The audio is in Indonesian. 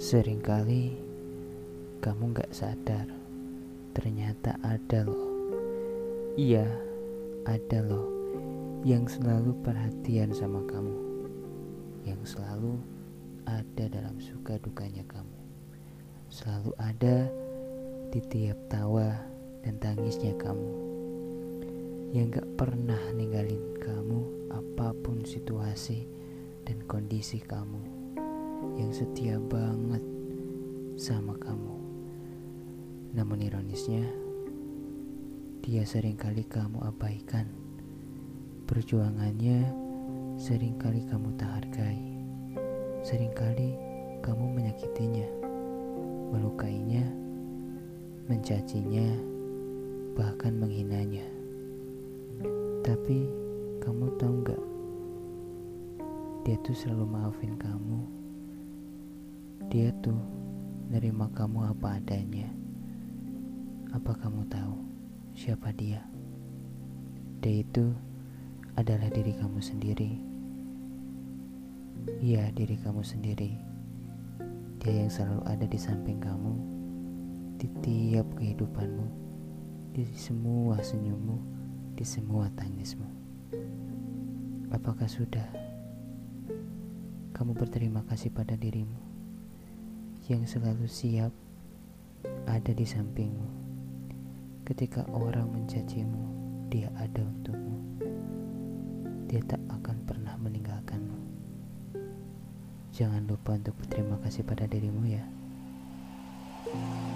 Seringkali kamu gak sadar Ternyata ada loh. Iya, ada loh Yang selalu perhatian sama kamu Yang selalu ada dalam suka dukanya kamu. Selalu ada di tiap tawa dan tangisnya kamu Yang gak pernah ninggalin kamu apa pun situasi dan kondisi kamu yang setia banget sama kamu. Namun ironisnya, dia sering kali kamu abaikan. Perjuangannya sering kali kamu tak hargai. Seringkali kamu menyakitinya, melukainya, mencacinya, bahkan menghinanya. Tapi kamu tahu nggak? Dia tuh selalu maafin kamu dia tuh nerima kamu apa adanya. Apa kamu tahu siapa dia? Dia itu adalah diri kamu sendiri. Iya, diri kamu sendiri. Dia yang selalu ada di samping kamu di tiap kehidupanmu, di semua senyummu, di semua tangismu. Apakah sudah kamu berterima kasih pada dirimu? yang selalu siap ada di sampingmu. Ketika orang mencacimu, dia ada untukmu. Dia tak akan pernah meninggalkanmu. Jangan lupa untuk berterima kasih pada dirimu ya. thank you